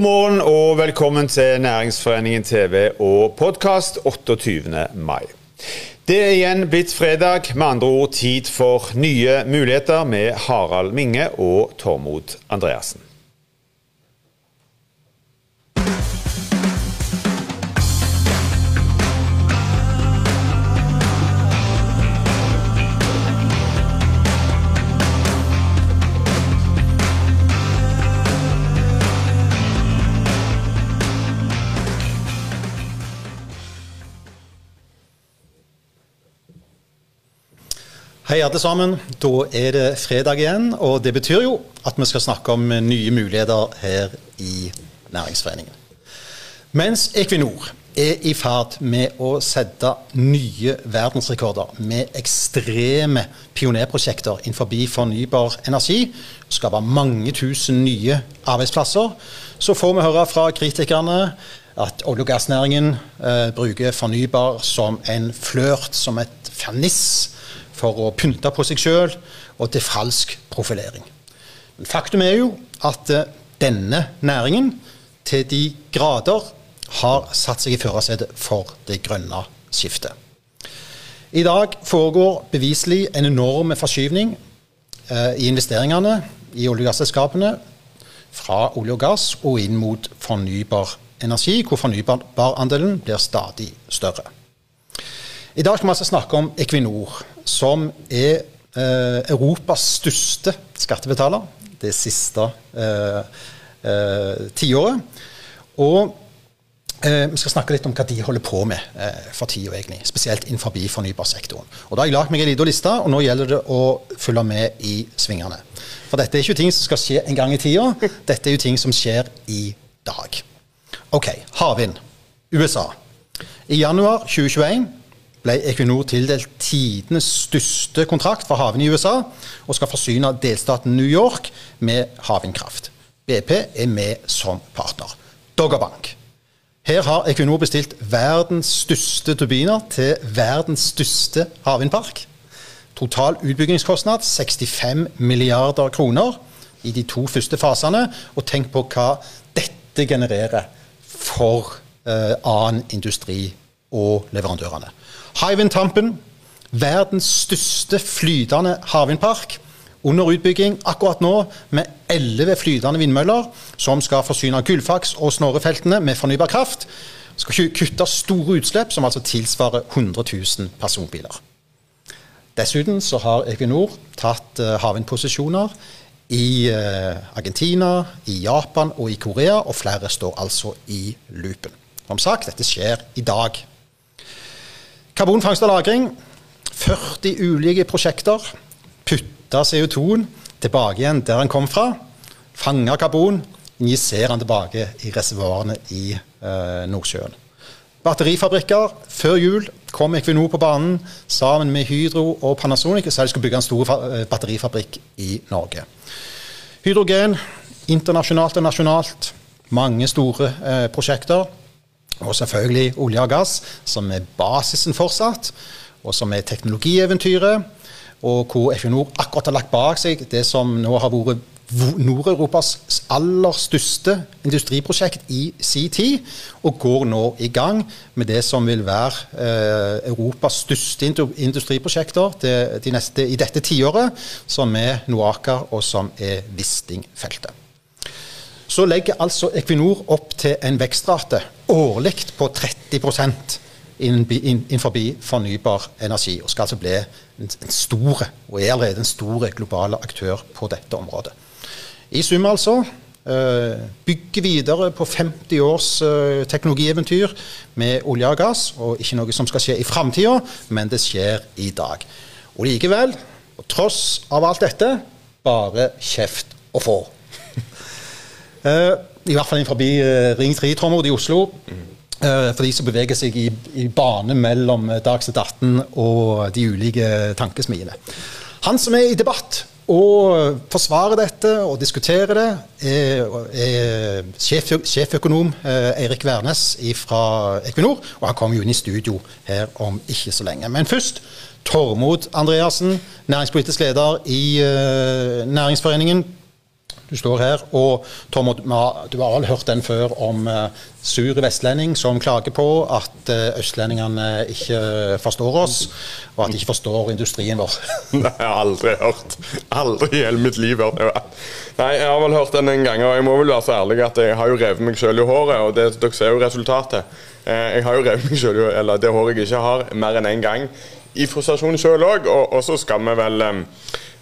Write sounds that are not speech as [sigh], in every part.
God morgen og velkommen til Næringsforeningen TV og podkast 28. mai. Det er igjen blitt fredag, med andre ord tid for nye muligheter med Harald Minge og Tormod Andreassen. Hei, alle sammen. Da er det fredag igjen. Og det betyr jo at vi skal snakke om nye muligheter her i Næringsforeningen. Mens Equinor er i ferd med å sette nye verdensrekorder med ekstreme pionerprosjekter innenfor fornybar energi, skape mange tusen nye arbeidsplasser, så får vi høre fra kritikerne at olje- og gassnæringen eh, bruker fornybar som en flørt, som et ferniss for å pynte på seg sjøl og til falsk profilering. Men faktum er jo at eh, denne næringen til de grader har satt seg i førersetet for det grønne skiftet. I dag foregår beviselig en enorm forskyvning eh, i investeringene i olje- og gasselskapene fra olje og gass og inn mot fornybar energi, hvor fornybarandelen blir stadig større. I dag skal vi altså snakke om Equinor, som er eh, Europas største skattebetaler det siste eh, eh, tiåret. Og eh, vi skal snakke litt om hva de holder på med eh, for tida, egentlig. Spesielt innenfor fornybarsektoren. Og Da har jeg lagd meg en liten liste, og nå gjelder det å følge med i svingene. For dette er ikke ting som skal skje en gang i tida, [laughs] dette er jo ting som skjer i dag. OK, havvind. USA. I januar 2021 ble Equinor tildelt tidenes største kontrakt for havvind i USA, og skal forsyne delstaten New York med havvindkraft. BP er med som partner. Doggerbank. Her har Equinor bestilt verdens største turbiner til verdens største havvindpark. Total utbyggingskostnad 65 milliarder kroner i de to første fasene. Og tenk på hva dette genererer for eh, annen industri og leverandørene. Hywind Tampen, verdens største flytende havvindpark. Under utbygging akkurat nå med elleve flytende vindmøller som skal forsyne Gullfaks og Snorrefeltene med fornybar kraft. Skal kutte store utslipp, som altså tilsvarer 100 000 personbiler. Dessuten så har Equinor tatt uh, havvindposisjoner i uh, Argentina, i Japan og i Korea, og flere står altså i loopen. Som sagt, dette skjer i dag. Karbonfangst og -lagring. 40 ulike prosjekter. Putte CO2-en tilbake igjen der den kom fra. Fange karbon. Injisere den tilbake i reservoarene i eh, Nordsjøen. Batterifabrikker. Før jul kom Equinor på banen sammen med Hydro og Panasonic og sa de skulle bygge en stor eh, batterifabrikk i Norge. Hydrogen internasjonalt og nasjonalt. Mange store eh, prosjekter. Og selvfølgelig olje og gass, som er basisen fortsatt, og som er teknologieventyret. Og hvor Equinor akkurat har lagt bak seg det som nå har vært Nord-Europas aller største industriprosjekt i sin tid, og går nå i gang med det som vil være eh, Europas største industriprosjekter de neste, i dette tiåret, som er Noaka og som er Wisting-feltet så legger altså Equinor opp til en vekstrate årlig på 30% innenfor fornybar energi, og skal altså bli en, stor og er allerede en stor global aktør på dette området. I sum altså eh, bygge videre på 50 års eh, teknologieventyr med olje og gass, og ikke noe som skal skje i framtida, men det skjer i dag. Og likevel, på tross av alt dette, bare kjeft å få. Uh, I hvert fall forbi uh, Ring 3-trommer i Oslo. Uh, for de som beveger seg i, i bane mellom Dagsnytt 18 og de ulike tankesmiene. Han som er i debatt og forsvarer dette og diskuterer det, er, er sjef, sjeføkonom Eirik Wærnes fra Equinor. Og han kommer jo inn i studio her om ikke så lenge. Men først Tormod Andreassen, næringspolitisk leder i Næringsforeningen. Du står her, og Tom, du har vel hørt den før om uh, sur vestlending som klager på at uh, østlendingene ikke forstår oss, og at de ikke forstår industrien vår. [laughs] Nei, jeg har aldri hørt. Aldri i hele mitt liv. Nei, jeg har vel hørt den en gang, og jeg må vel være så ærlig at jeg har jo revet meg sjøl i håret, og det, dere ser jo resultatet. Uh, jeg har jo revet meg sjøl, eller det håret jeg ikke har, mer enn én en gang. I frustrasjon sjøl òg, og, og, så skal vi vel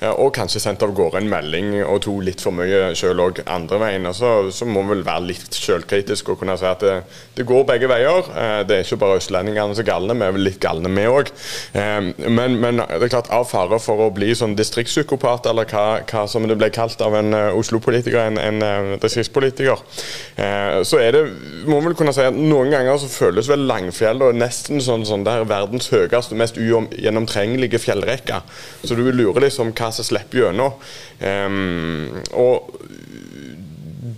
og kanskje sendt av gårde en melding og to litt for mye sjøl òg andre veien. Og så, må vi vel være litt sjølkritiske og kunne si at det, det, går begge veier. Eh, det er ikke bare østlendingene som er galne, vi er vel litt galne vi òg. Eh, men, men, det er klart av fare for å bli sånn distriktspsykopat, eller hva, hva, som det ble kalt av en Oslo-politiker, en, en distriktspolitiker, så er det må vel kunne si at noen ganger så føles vel Langfjell og nesten sånn, sånn der verdens høyeste, mest ugjennomtrengelige fjellrekke. Så du lurer liksom hva som slipper gjennom. Um, og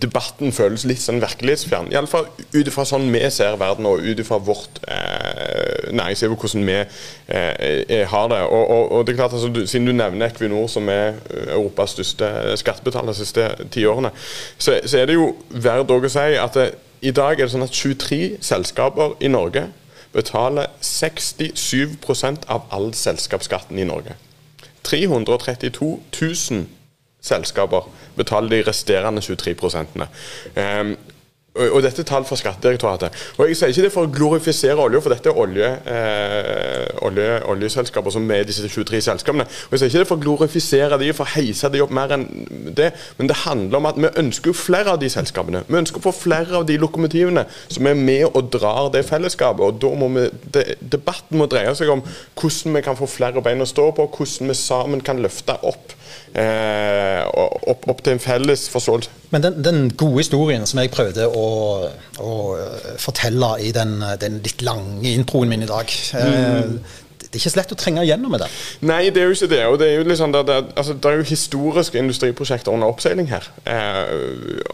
debatten føles litt sånn virkelighetsfjern. Iallfall ut ifra sånn vi ser verden, og ut ifra vårt eh, næringsliv og hvordan vi eh, har det. Og, og, og, det er klart, altså, du, Siden du nevner Equinor, som er Europas største skattebetaler de siste ti årene, så, så, er det jo verdt å si at det, i dag er det sånn at 23 selskaper i Norge betaler 67% av all selskapsskatten i Norge. 332 000 selskaper betaler de resterende 23 um, og dette er tall fra Skattedirektoratet. Og Jeg sier ikke det for å glorifisere olje, for dette er olje, eh, olje, oljeselskaper som er disse 23 selskapene. Og Jeg sier ikke det for å glorifisere de for å heise de opp mer enn det, men det handler om at vi ønsker flere av de selskapene. Vi ønsker å få flere av de lokomotivene som er med og drar det fellesskapet. og da må vi, de, Debatten må dreie seg om hvordan vi kan få flere bein å stå på, hvordan vi sammen kan løfte opp opp, opp, til en felles forståelse. Men den, den, gode historien som jeg prøvde å, å fortelle i den, den, litt lange introen min i dag eh, det er ikke så lett å trenge igjennom med det. Nei, det er jo ikke det. Og det er jo, liksom, det, det, altså, det er jo historiske industriprosjekter under oppseiling her. Eh,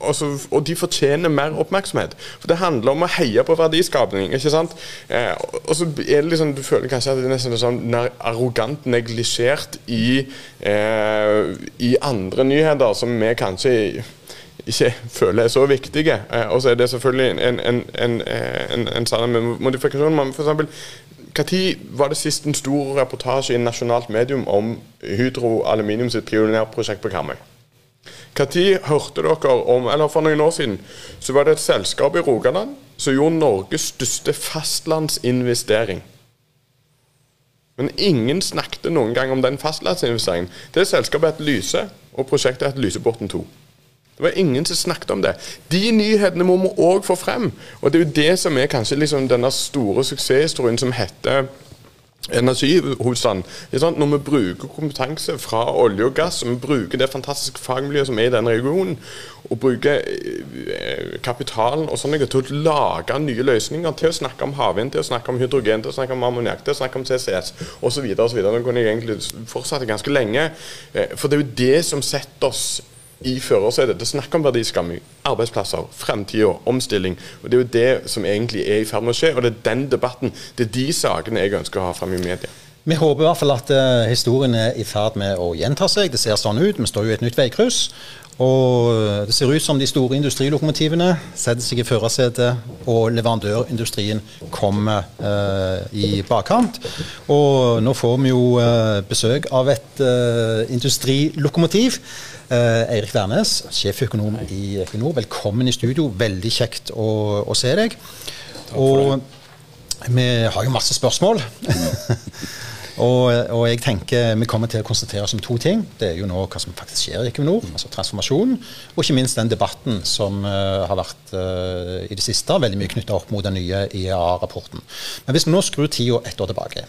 også, og de fortjener mer oppmerksomhet. For Det handler om å heie på verdiskapning. ikke sant? Eh, og så er det liksom, Du føler kanskje at det er nesten sånn arrogant neglisjert i, eh, i andre nyheter som vi kanskje ikke [laughs] føler er så viktige. Eh, og så er det selvfølgelig en, en, en, en, en sånn modifikasjon. For eksempel, når var det sist en stor reportasje i nasjonalt medium om Hydro Aluminium sitt pionerprosjekt på Karmøy? Når hørte dere om eller For noen år siden så var det et selskap i Rogaland som gjorde Norges største fastlandsinvestering. Men ingen snakket noen gang om den fastlandsinvesteringen. Det selskapet het Lyse, og prosjektet het Lysebotn 2. Det var ingen som snakket om det. De nyhetene må vi òg få frem. Og det er jo det som er kanskje liksom denne store suksesshistorien som heter energihovedstaden. Når vi bruker kompetanse fra olje og gass, vi bruker det fantastiske fagmiljøet som er i den regionen, og bruker eh, kapitalen og sånne til å lage nye løsninger, til å snakke om havvind, til å snakke om hydrogen, til å snakke om ammoniakk, til å snakke om CCS osv. Nå kunne jeg egentlig fortsette ganske lenge. Eh, for det er jo det som setter oss i førersetet. Det snakker om verdiskaping, arbeidsplasser, fremtida, omstilling. og Det er jo det som egentlig er i ferd med å skje. og Det er den debatten, det er de sakene jeg ønsker å ha frem i media. Vi håper i hvert fall at uh, historien er i ferd med å gjenta seg. Det ser sånn ut. Vi står jo i et nytt veikryss. Og det ser ut som de store industrilokomotivene setter seg i førersetet, og leverandørindustrien kommer eh, i bakkant. Og nå får vi jo eh, besøk av et industrilokomotiv. Eh, Eirik Wærnes, sjeføkonom i Equinor, velkommen i studio. Veldig kjekt å, å se deg. Og vi har jo masse spørsmål. [laughs] og, og, jeg tenker vi kommer til å konsentrere oss om to ting. Det er jo nå hva som faktisk skjer i Equinor, altså transformasjonen. Og ikke minst den debatten som uh, har vært uh, i det siste, veldig mye knytta opp mot den nye IEA-rapporten. Men hvis vi nå skrur tida ett år tilbake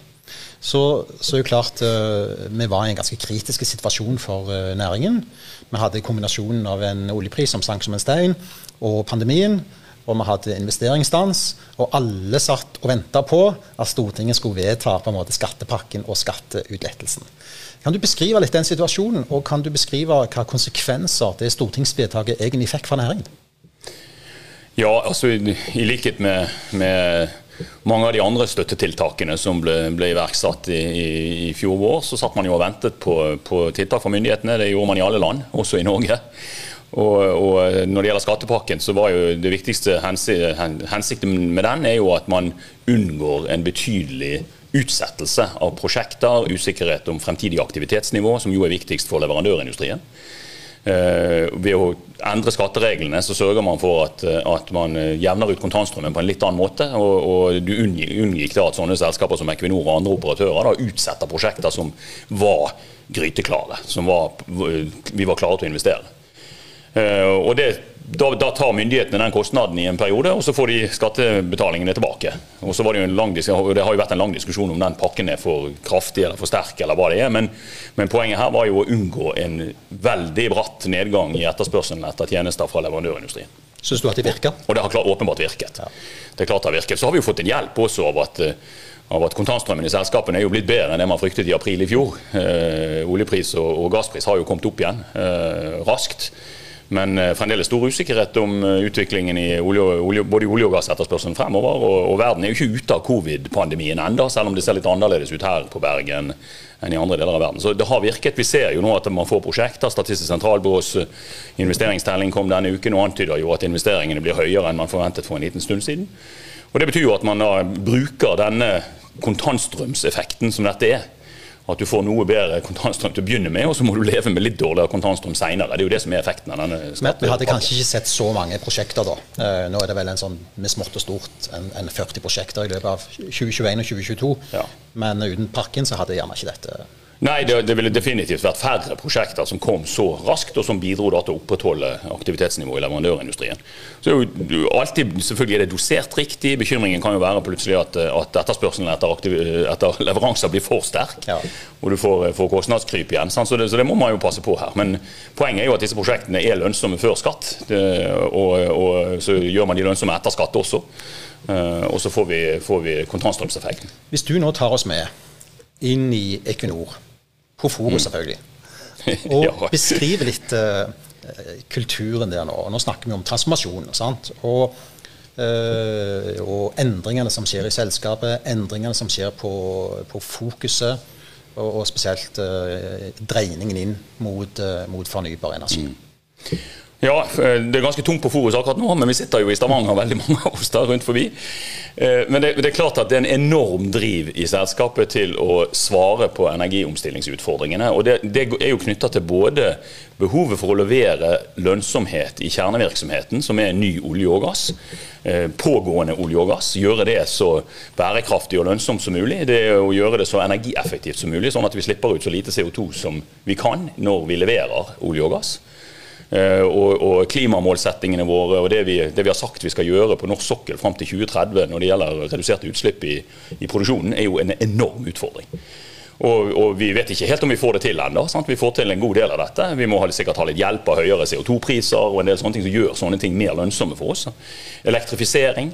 så, så er det klart uh, vi var i en ganske kritisk situasjon for næringen. Vi hadde kombinasjonen av en oljepris som sank som en stein, og pandemien. Og vi hadde investeringsstans, og alle satt og venta på at Stortinget skulle vedta på en måte skattepakken og skatteutlettelsen. Kan du beskrive litt den situasjonen, og kan du beskrive hva konsekvenser det stortingsvedtaket egentlig fikk for næringen? Ja, altså i, i likhet med, med mange av de andre støttetiltakene som ble, ble iverksatt i, i, i, fjor vår, så satt man jo og ventet på, på, tiltak fra myndighetene. Det gjorde man i alle land, også i Norge. Og, og Når det gjelder skattepakken, så var jo det viktigste hensikten med den er jo at man unngår en betydelig utsettelse av prosjekter, usikkerhet om fremtidig aktivitetsnivå, som jo er viktigst for leverandørindustrien. Eh, ved å endre skattereglene så sørger man for at, at man jevner ut kontantstrømmen på en litt annen måte. Og, og du unngikk da at sånne selskaper som Equinor og andre operatører da utsetter prosjekter som var gryteklare. Som var, vi var klare til å investere. Eh, og det da, da, tar myndighetene den kostnaden i en periode, og så får de skattebetalingene tilbake. Og så var Det jo en lang, det har jo vært en lang diskusjon om den pakken er for kraftig eller for sterk, eller hva det er. Men, men poenget her var jo å unngå en veldig bratt nedgang i etterspørselen etter tjenester fra leverandørindustrien. Syns du at det virker? Og det har klart, åpenbart virket. Ja. Det er klart det har virket. Så har vi jo fått en hjelp også av at av at kontantstrømmen i selskapene er jo blitt bedre enn det man fryktet i april i fjor. Eh, oljepris og, og, gasspris har jo kommet opp igjen eh, raskt. Men eh, fremdeles stor usikkerhet om eh, utviklingen i olje, olje, både olje- og gassetterspørselen fremover. Og, og, verden er jo ikke ute av covid-pandemien enda, selv om det ser litt annerledes ut her på Bergen enn i andre deler av verden. Så det har virket. Vi ser jo nå at man får prosjekter. Statistisk sentralbyrås eh, investeringstelling kom denne uken og antyder jo at investeringene blir høyere enn man forventet for en liten stund siden. Og Det betyr jo at man da bruker denne kontantstrømseffekten som dette er, at du får noe bedre kontantstrøm til å begynne med, og så må du leve med litt dårligere kontantstrøm senere. Det er jo det som er effekten av denne skatten. Vi hadde kanskje ikke sett så mange prosjekter da. Eh, nå er det vel en sånn med smått og stort en, en 40 prosjekter i løpet av 2021 og 2022. Ja. Men uten pakken så hadde gjerne ikke dette Nei, det, det, ville definitivt vært færre prosjekter som kom så raskt, og som bidro da til å opprettholde aktivitetsnivået i leverandørindustrien. Så jo, alltid, Selvfølgelig er det dosert riktig. Bekymringen kan jo være plutselig at, at etterspørselen etter, aktiv, etter, leveranser blir for sterk, ja. og du får, får kostnadskryp igjen. Så det, så det, må man jo passe på her. Men poenget er jo at disse prosjektene er lønnsomme før skatt. Det, og, og, så gjør man de lønnsomme etter skatt også. Uh, og så får vi, får vi kontantstrømseffekten. Hvis du nå tar oss med inn i Equinor på Foro, mm. selvfølgelig. [laughs] Og beskrive litt uh, kulturen der nå. Nå snakker vi om transformasjon. sant? Og, uh, og endringene som skjer i selskapet, endringene som skjer på, på fokuset, og, og spesielt uh, dreiningen inn mot, mot fornybar energi. Mm. Ja, eh, det er ganske tungt på Forus akkurat nå, men vi sitter jo i Stavanger, veldig mange av oss der rundt forbi. Eh, men det, det, er klart at det er en enorm driv i selskapet til å svare på energiomstillingsutfordringene. og Det, det er jo knytta til både behovet for å levere lønnsomhet i kjernevirksomheten, som er ny olje og gass, eh, pågående olje og gass. Gjøre det så bærekraftig og lønnsomt som mulig. Det er å gjøre det så energieffektivt som mulig, sånn at vi slipper ut så lite CO2 som vi kan når vi leverer olje og gass. Eh, og, og, klimamålsettingene våre og det vi, det vi, har sagt vi skal gjøre på norsk sokkel fram til 2030 når det gjelder reduserte utslipp i, i produksjonen, er jo en enorm utfordring. Og, og, vi vet ikke helt om vi får det til ennå. Vi får til en god del av dette. Vi må sikkert ha litt hjelp av høyere CO2-priser og en del sånne ting som gjør sånne ting mer lønnsomme for oss. Elektrifisering.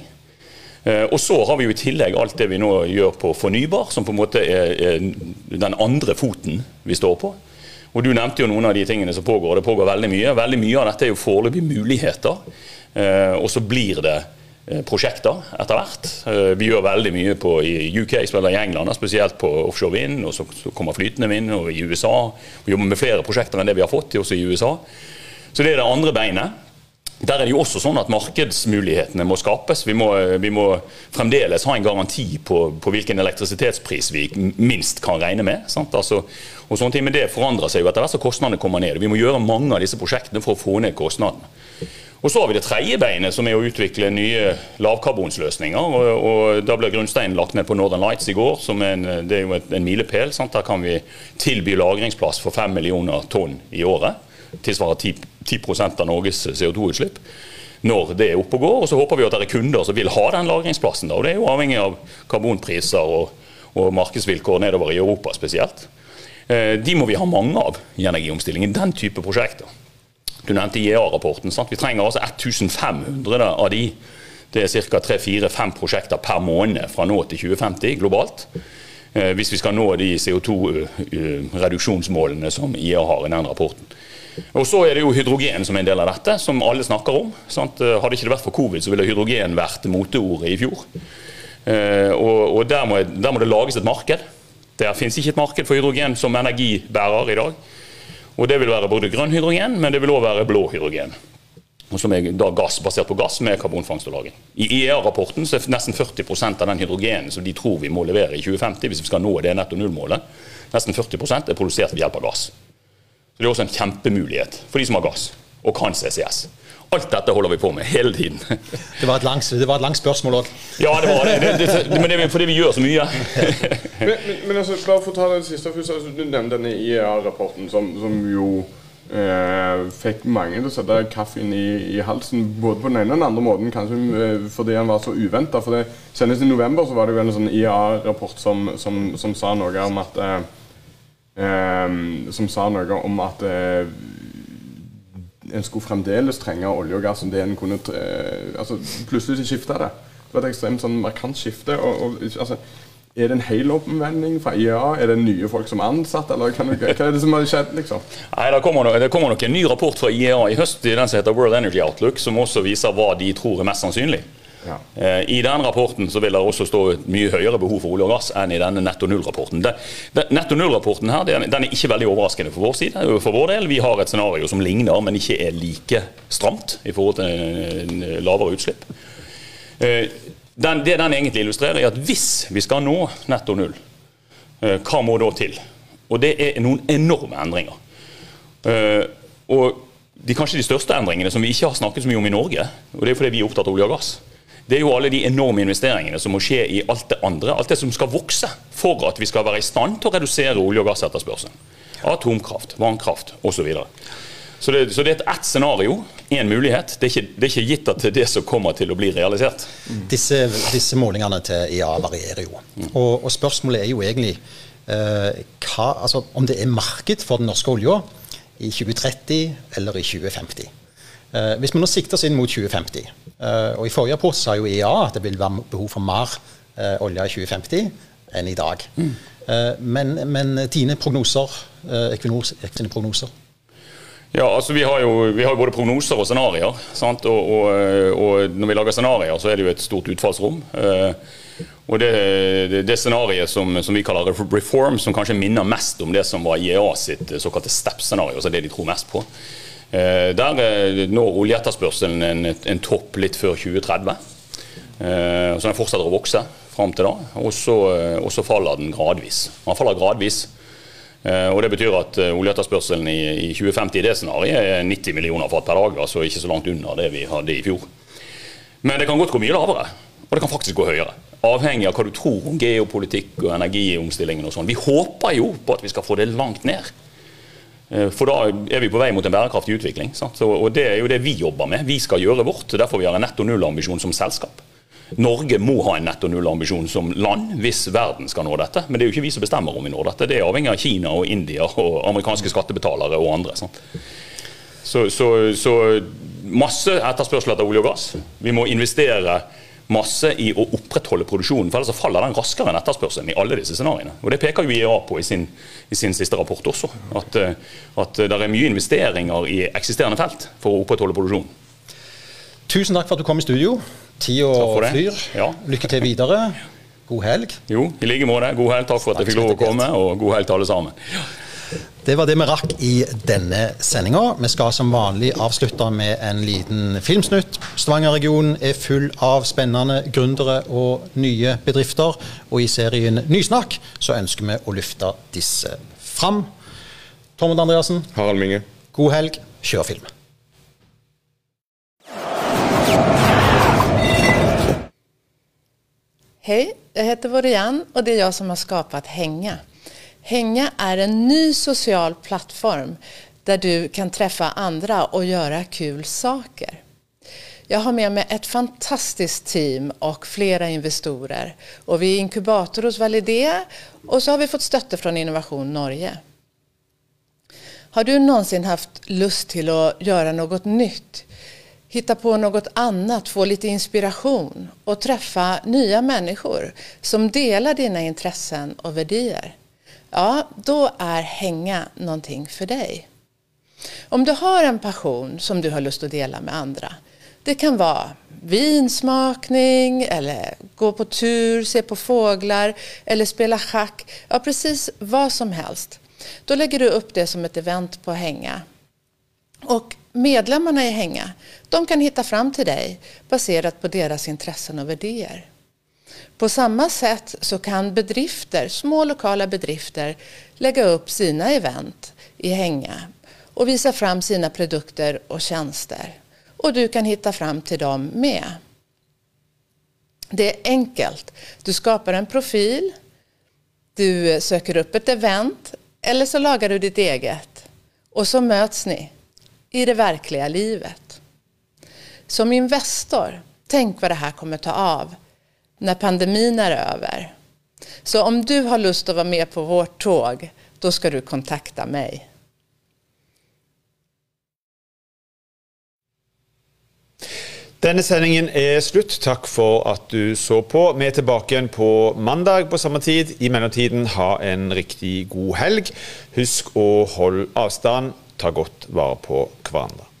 Eh, og så har vi jo i tillegg alt det vi nå gjør på fornybar, som på en måte er den andre foten vi står på. Og Du nevnte jo noen av de tingene som pågår. Det pågår veldig mye. Veldig mye av dette er jo foreløpig muligheter. Eh, og så blir det eh, prosjekter etter hvert. Eh, vi gjør veldig mye på, i UK spiller i England, spesielt på offshore vind. Og så, kommer flytende vind og i USA. Vi jobber med flere prosjekter enn det vi har fått også i USA. Så det er det andre beinet. Der er det jo også sånn at markedsmulighetene må skapes. Vi må, vi må fremdeles ha en garanti på, på, hvilken elektrisitetspris vi minst kan regne med. Altså, og sånne ting, Men det forandrer seg jo etter hvert som kostnadene kommer ned. Vi må gjøre mange av disse prosjektene for å få ned kostnadene. Og Så har vi det tredje beinet, som er å utvikle nye lavkarbonsløsninger. og, og Da ble grunnsteinen lagt ned på Northern Lights i går. som en, Det er jo en milepæl. Der kan vi tilby lagringsplass for fem millioner tonn i året tilsvarer 10, 10 av Norges CO2-utslipp når det er oppe og går. Og så håper vi at det er kunder som vil ha den lagringsplassen. Da. og Det er jo avhengig av karbonpriser og, og markedsvilkår nedover i Europa spesielt. Eh, de må vi ha mange av i energiomstillingen. Den type prosjekter. Du nevnte IEA-rapporten. Vi trenger altså 1500 av de. Det er ca. 3-4-5 prosjekter per måned fra nå til 2050 globalt. Eh, hvis vi skal nå de CO2-reduksjonsmålene eh, som IEA har i den rapporten. Og Så er det jo hydrogen som er en del av dette, som alle snakker om. Sant? Hadde ikke det vært for covid, så ville hydrogen vært moteordet i fjor. Eh, og, og der, må, der, må, det lages et marked. Der finnes ikke et marked for hydrogen som energibærer i dag. Og Det vil være både grønn hydrogen, men det vil òg være blå hydrogen. Som er da gass, basert på gass med karbonfangst og -lagring. I IEA-rapporten så er nesten 40% av den hydrogenen som de tror vi må levere i 2050, hvis vi skal nå det netto null-målet, nesten 40 er produsert ved hjelp av gass. Så Det er også en kjempemulighet for de som har gass og kan CCS. Alt dette holder vi på med hele tiden. [laughs] Det var et langt, det var et langt spørsmål òg. Ja, det var det. det, det men det er fordi vi gjør så mye. [laughs] men, men, men, altså, bare for å ta det siste først. Altså, du nevnte denne IEA-rapporten, som, som, jo eh, fikk mange til å sette kaffen i, i, halsen. Både på den ene og den andre måten, kanskje eh, fordi den var så uventa. Senest i november så var det jo en sånn IEA-rapport som, som, som, sa noe om at eh Som sa noe om at eh, en skulle fremdeles trenge olje og gass om det en kunne eh, altså, Plutselig skifta det. Det var et ekstremt sånn markant skifte. Og, og, altså, er det en helomvending fra IEA? Er det nye folk som er ansatt, eller hva, hva er det som har skjedd? liksom? Nei, Det kommer, nok, det kommer nok en ny rapport fra IEA i høst i den som heter World Energy Outlook, som også viser hva de tror er mest sannsynlig. Eh, I den rapporten så vil det også stå et mye høyere behov for olje og gass enn i denne netto null-rapporten. Netto null-rapporten her, den er ikke veldig overraskende for vår side. For vår del, Vi har et scenario som ligner, men ikke er like stramt i forhold til eh, lavere utslipp. Eh, den, det den egentlig illustrerer, er at hvis vi skal nå netto null, hva må da til? Og det er noen enorme endringer. Og de, kanskje de største endringene som vi ikke har snakket så mye om i Norge, og det er fordi vi er opptatt av olje og gass, det er jo alle de enorme investeringene som må skje i alt det andre. Alt det som skal vokse for at vi skal være i stand til å redusere olje- og gassetterspørselen. Atomkraft, vannkraft osv. Så, det, så det er ett scenario, én mulighet. Det er, ikke, det er, ikke, gitt at det er det som kommer til å bli realisert. Mm. Disse, disse, målingene til IA varierer jo. Mm. Og, og, spørsmålet er jo egentlig eh, hva, altså, om det er marked for den norske olja i 2030 eller i 2050. Eh, hvis vi nå sikter oss inn mot 2050, eh, og i forrige rapport sa jo IA at det vil være behov for mer eh, olje i 2050 enn i dag. Mm. Men, men, dine prognoser, Equinors prognoser? Ja, altså Vi har jo vi har både prognoser og scenarioer. Og, og, og, når vi lager scenarioer, så er det jo et stort utfallsrom. Og Det, det, det scenarioet som, som, vi kaller reform, som kanskje minner mest om det som var IEA sitt såkalte STEP-scenario, så det de tror mest på, der eh, når oljeetterspørselen en, en topp litt før 2030. Eh, så den fortsetter å vokse fram til da. Og så, og så faller den gradvis. Den faller gradvis. Og Det betyr at oljeetterspørselen i, i 2050 i det scenarioet er 90 millioner fat per dag. altså Ikke så langt under det vi hadde i fjor. Men det kan godt gå mye lavere, og det kan faktisk gå høyere. Avhengig av hva du tror om geopolitikk og energiomstillingen og sånn. Vi håper jo på at vi skal få det langt ned. Eh, for da er vi på vei mot en bærekraftig utvikling. Så, og Det er jo det vi jobber med. Vi skal gjøre vårt. Derfor vi har en netto null-ambisjon som selskap. Norge må ha en netto null-ambisjon som land hvis verden skal nå dette. Men det er jo ikke vi som bestemmer om vi når dette. Det er avhengig av Kina og India og amerikanske skattebetalere og andre. Så, så, så masse etterspørsel etter olje og gass. Vi må investere masse i å opprettholde produksjonen. for Ellers faller den raskere enn etterspørselen i alle disse scenarioene. Og Det peker jo IEA på i sin, i sin siste rapport også. At, eh, at det er mye investeringer i eksisterende felt for å opprettholde produksjonen. Tusen takk for at du kom i studio. Tida flyr. Ja. Lykke til videre. God helg. Jo, i like måte. God helg. Takk for at jeg fikk lov å komme, og god helg til alle sammen. Det var det vi rakk i denne sendinga. Vi skal som vanlig avslutte med en liten filmsnutt. Stavanger-regionen er full av spennende gründere og nye bedrifter. Og i serien Nysnakk så ønsker vi å løfte disse fram. Tormod Andreassen. Harald Minge. God helg. Kjør film. Hei, jeg heter Vorian, og det er jeg som har skapt Henge. er en ny social plattform der du kan treffe andre og gjøre kul saker. Jeg har med meg et fantastisk team og flere investorer. Og vi er inkubator hos Validé og så har vi fått støtte fra Innovation Norge. Har du någonsin hatt lust til å gjøre noe nytt? Hitta på noe annet, få litt inspiration og treffe nye mennesker som deler dina intressen og värderingar? Ja, då är hänga någonting för dig. Om du har en passion som du har lust att dela med andra. Det kan vara vinsmakning eller gå på tur, se på fåglar eller spela schack. Ja, precis vad som helst. Då lägger du upp det som ett event på Hänga. Och medlemmarna i Hänga, de kan hitta fram till dig baserat på deras intressen och värderingar. På samme sätt så kan bedrifter, små lokala bedrifter lägga upp sina event i Hänga och visa fram sina produkter och tjänster. Och du kan hitta fram till dem med. Det är enkelt. Du skapar en profil, du söker upp ett event eller så lagar du ditt eget. Och så möts ni i det verkliga livet. Som Investor, tänk vad det här kommer ta av när pandemin är över. Så om du har lust att vara med på vårt tåg, då ska du kontakta mig. Denne sendingen er slutt. Takk for at du så på. Vi er tilbake igjen på mandag på samme tid. I mellomtiden, ha en riktig god helg. Husk å holde avstand. Ta godt vare på hverandre.